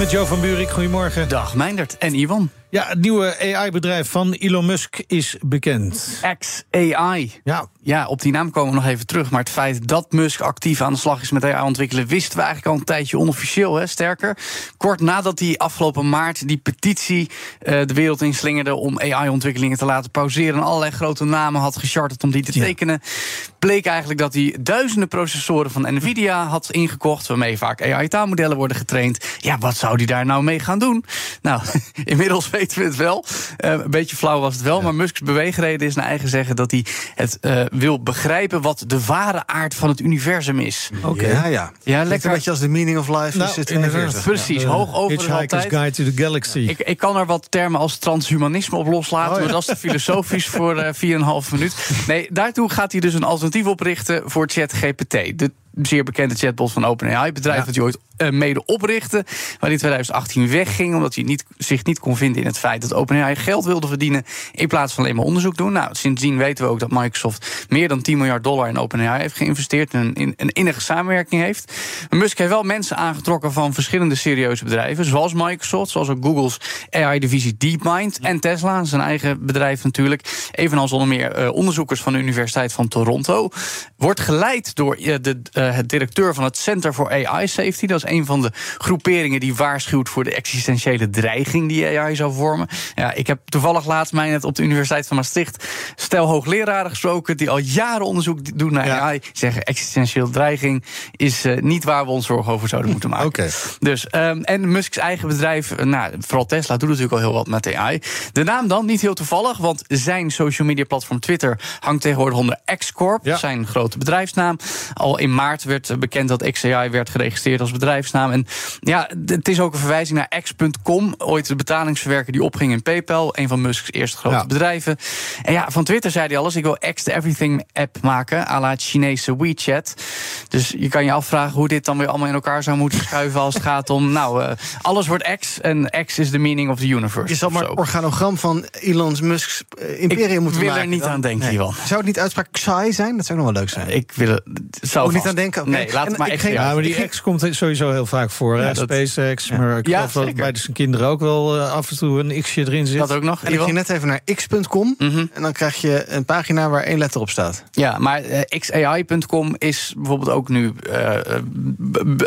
Met Jo van Buurik, goedemorgen. Dag Meindert en Ivan. Ja, het nieuwe AI-bedrijf van Elon Musk is bekend. XAI. Ja. Ja, op die naam komen we nog even terug. Maar het feit dat Musk actief aan de slag is met AI ontwikkelen... wisten we eigenlijk al een tijdje onofficieel. Hè? Sterker, kort nadat hij afgelopen maart die petitie uh, de wereld inslingerde... om AI-ontwikkelingen te laten pauzeren... en allerlei grote namen had gecharterd om die te tekenen... bleek eigenlijk dat hij duizenden processoren van NVIDIA had ingekocht... waarmee vaak AI-taalmodellen worden getraind. Ja, wat zou hij daar nou mee gaan doen? Nou, inmiddels weten we het wel. Uh, een beetje flauw was het wel, maar Musk's beweegreden is naar eigen zeggen... dat hij het uh, wil begrijpen wat de ware aard van het universum is. Oké, okay. ja, ja. ja lekker. Een beetje als de meaning of life nou, is het 42. Precies, ja, hoog over Hitchhiker's Guide to the Galaxy. Ik, ik, kan er wat termen als transhumanisme op loslaten, oh, ja. maar dat is te filosofisch voor uh, 4,5 minuut. Nee, daartoe gaat hij dus een alternatief oprichten voor ChatGPT. De zeer bekende chatbot van OpenAI, bedrijf ja. dat hij ooit mede oprichtte, waar hij in 2018 wegging omdat hij niet, zich niet kon vinden in het feit dat OpenAI geld wilde verdienen in plaats van alleen maar onderzoek doen. Nou, sindsdien weten we ook dat Microsoft meer dan 10 miljard dollar in OpenAI heeft geïnvesteerd en een, een innige samenwerking heeft. Maar Musk heeft wel mensen aangetrokken van verschillende serieuze bedrijven, zoals Microsoft, zoals ook Google's AI-divisie DeepMind en Tesla, zijn eigen bedrijf natuurlijk. Evenals onder meer uh, onderzoekers van de Universiteit van Toronto. Wordt geleid door uh, de het directeur van het Center for AI Safety. Dat is een van de groeperingen die waarschuwt voor de existentiële dreiging die AI zou vormen. Ja, ik heb toevallig laatst mij net op de Universiteit van Maastricht stel hoogleraren gesproken die al jaren onderzoek doen naar ja. AI. Zeggen existentiële dreiging is uh, niet waar we ons zorgen over zouden moeten maken. Okay. Dus, um, en Musk's eigen bedrijf, nou, vooral Tesla, doet natuurlijk al heel wat met AI. De naam dan, niet heel toevallig, want zijn social media platform Twitter hangt tegenwoordig onder X-Corp, ja. zijn grote bedrijfsnaam. Al in maart werd bekend dat XAI werd geregistreerd als bedrijfsnaam. En ja, het is ook een verwijzing naar X.com, ooit de betalingsverwerker die opging in PayPal, een van Musk's eerste grote ja. bedrijven. En ja, van Twitter zei hij alles: ik wil X de Everything app maken, à la het Chinese WeChat. Dus je kan je afvragen hoe dit dan weer allemaal in elkaar zou moeten schuiven als het gaat om, nou, uh, alles wordt X en X is the meaning of the universe. Je zal maar een organogram van Elon Musk's uh, imperium ik moeten wil maken. er niet dan. aan denken, nee. Zou het niet uitspraak Xai zijn? Dat zou nog wel leuk zijn. Uh, ik wil er, zou Ook niet aan denken. Okay. Nee, laat het en maar ik echt ging, Ja, maar die X komt sowieso heel vaak voor. Ja, SpaceX, ja. maar ik ja, geloof dat bij zijn kinderen ook wel uh, af en toe een X'je erin zit. Dat ook nog. En ik ging net even naar x.com mm -hmm. en dan krijg je een pagina waar één letter op staat. Ja, maar uh, xai.com is bijvoorbeeld ook nu uh,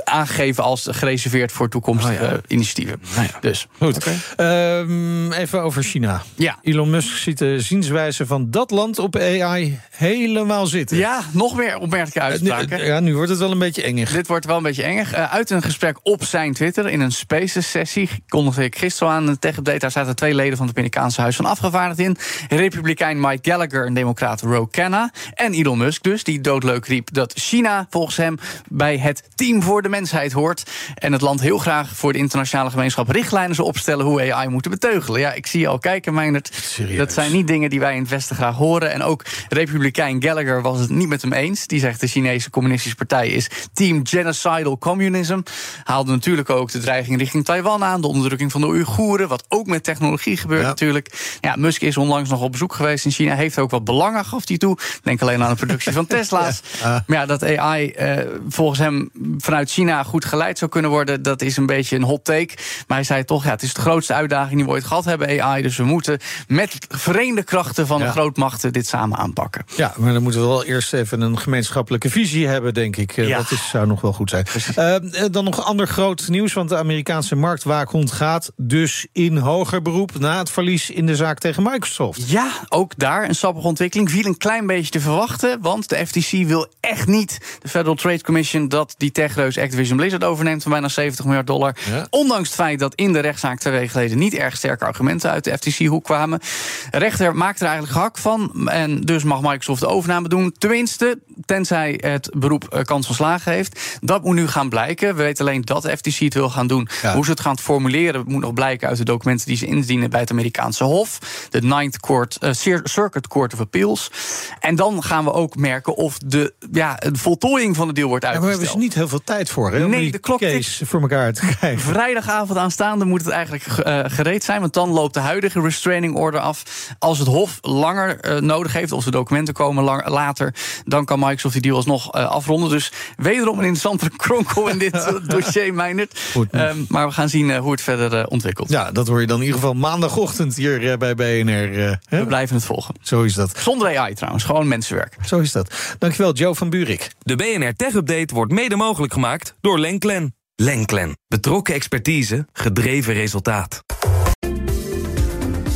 aangegeven als gereserveerd voor toekomstige oh, ja. initiatieven. Nou ja. Dus goed. Okay. Um, even over China. Ja. Elon Musk ziet de zienswijze van dat land op AI helemaal zitten. Ja, nog meer opmerkelijke uitspraken. Ja, nu wordt het wel een beetje engig. Dit wordt wel een beetje engig. Een gesprek op zijn Twitter in een Spaces-sessie kondigde ik gisteren aan een tech-update. Daar zaten twee leden van het Amerikaanse Huis van Afgevaardigden in. Republikein Mike Gallagher en democraat Ro Khanna. En Elon Musk dus, die doodleuk riep dat China volgens hem bij het team voor de mensheid hoort. En het land heel graag voor de internationale gemeenschap richtlijnen zal opstellen hoe AI moeten beteugelen. Ja, ik zie je al kijken, Meijnerd. Serieus? Dat zijn niet dingen die wij in het Westen graag horen. En ook Republikein Gallagher was het niet met hem eens. Die zegt de Chinese Communistische Partij is team genocidal communism. Haalde natuurlijk ook de dreiging richting Taiwan aan. De onderdrukking van de Oeigoeren. Wat ook met technologie gebeurt ja. natuurlijk. Ja, Musk is onlangs nog op bezoek geweest in China. Heeft ook wat belangen, gaf hij toe. Denk alleen aan de productie van Tesla's. Ja. Uh. Maar ja, dat AI uh, volgens hem vanuit China goed geleid zou kunnen worden... dat is een beetje een hot take. Maar hij zei toch, ja, het is de grootste uitdaging die we ooit gehad hebben, AI. Dus we moeten met verenigde krachten van ja. de grootmachten dit samen aanpakken. Ja, maar dan moeten we wel eerst even een gemeenschappelijke visie hebben, denk ik. Ja. Dat is, zou nog wel goed zijn. Uh, dan nog ander groot nieuws, want de Amerikaanse marktwaakhond gaat dus in hoger beroep na het verlies in de zaak tegen Microsoft. Ja, ook daar een sappige ontwikkeling. Viel een klein beetje te verwachten, want de FTC wil echt niet, de Federal Trade Commission, dat die techreus Activision Blizzard overneemt van bijna 70 miljard dollar. Ja. Ondanks het feit dat in de rechtszaak twee weken geleden niet erg sterke argumenten uit de FTC-hoek kwamen. De rechter maakt er eigenlijk gehak van en dus mag Microsoft de overname doen. Tenminste, tenzij het beroep kans van slagen heeft. Dat moet nu gaan blijken. We weten alleen dat de FTC het wil gaan doen. Hoe ze het gaan formuleren moet nog blijken uit de documenten die ze indienen bij het Amerikaanse Hof, de Ninth Court, uh, Circuit Court of Appeals. En dan gaan we ook merken of de, ja, de voltooiing van de deal wordt uitgesteld. Ja, maar we hebben dus niet heel veel tijd voor, hè? Nee, de klok is voor elkaar te krijgen. Vrijdagavond aanstaande moet het eigenlijk uh, gereed zijn, want dan loopt de huidige restraining order af. Als het Hof langer uh, nodig heeft, of de documenten komen lang, later, dan kan Microsoft die deal alsnog uh, afronden. Dus wederom een interessante kronkel in dit dossier, Meijnerd. Um, maar we gaan zien hoe het verder ontwikkelt. Ja, dat hoor je dan in ieder geval maandagochtend hier bij BNR. we blijven het volgen. Zo is dat. Zonder AI trouwens, gewoon mensenwerk. Zo is dat. Dankjewel, Joe van Buurik. De BNR Tech Update wordt mede mogelijk gemaakt door Lenklen. Lenklen. Betrokken expertise, gedreven resultaat.